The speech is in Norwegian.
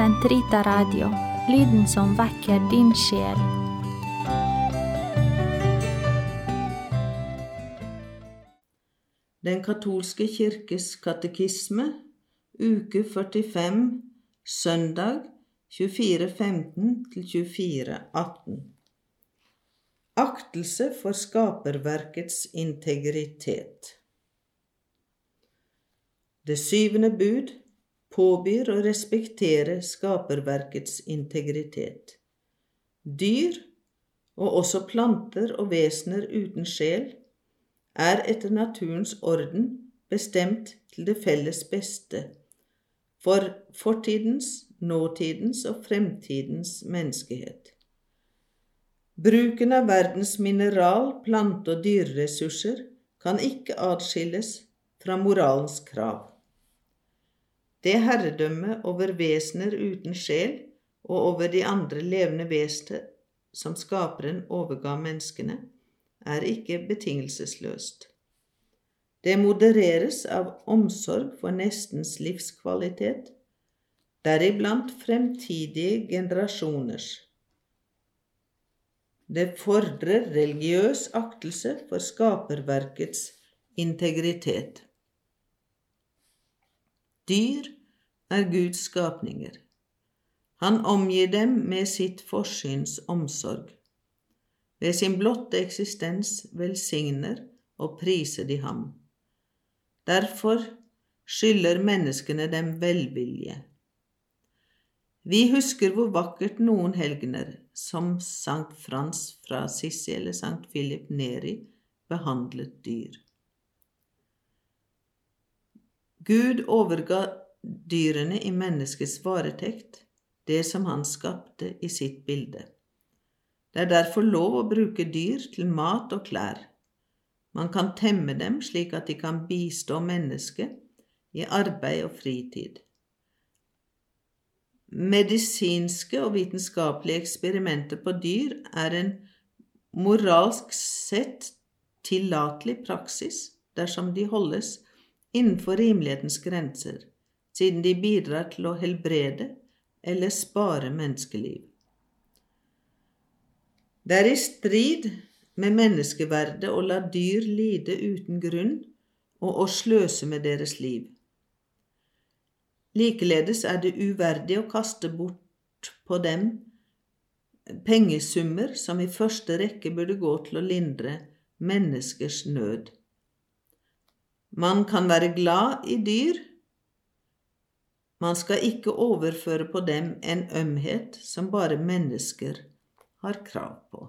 Sentrita Radio, lyden som vekker din sjel. Den katolske kirkes katekisme, uke 45, søndag 24.15-24.18. Aktelse for skaperverkets integritet. Det syvende bud påbyr å respektere skaperverkets integritet. Dyr, og også planter og vesener uten sjel, er etter naturens orden bestemt til det felles beste, for fortidens, nåtidens og fremtidens menneskehet. Bruken av verdens mineral-, plante- og dyreressurser kan ikke atskilles fra moralens krav. Det herredømme over vesener uten sjel og over de andre levende vesener som Skaperen overga menneskene, er ikke betingelsesløst. Det modereres av omsorg for nestens livskvalitet, deriblant fremtidige generasjoners. Det fordrer religiøs aktelse for skaperverkets integritet. Dyr er Guds skapninger. Han omgir dem med sitt forsyns omsorg. Ved sin blotte eksistens velsigner og priser de ham. Derfor skylder menneskene dem velvilje. Vi husker hvor vakkert noen helgener, som Sankt Frans fra Sissi eller Sankt Philip Neri, behandlet dyr. Gud overga dyrene i menneskets varetekt, det som han skapte i sitt bilde. Det er derfor lov å bruke dyr til mat og klær. Man kan temme dem slik at de kan bistå mennesket i arbeid og fritid. Medisinske og vitenskapelige eksperimenter på dyr er en moralsk sett tillatelig praksis dersom de holdes innenfor rimelighetens grenser, siden de bidrar til å helbrede eller spare menneskeliv. Det er i strid med menneskeverdet å la dyr lide uten grunn og å sløse med deres liv. Likeledes er det uverdig å kaste bort på dem pengesummer som i første rekke burde gå til å lindre menneskers nød. Man kan være glad i dyr. Man skal ikke overføre på dem en ømhet som bare mennesker har krav på.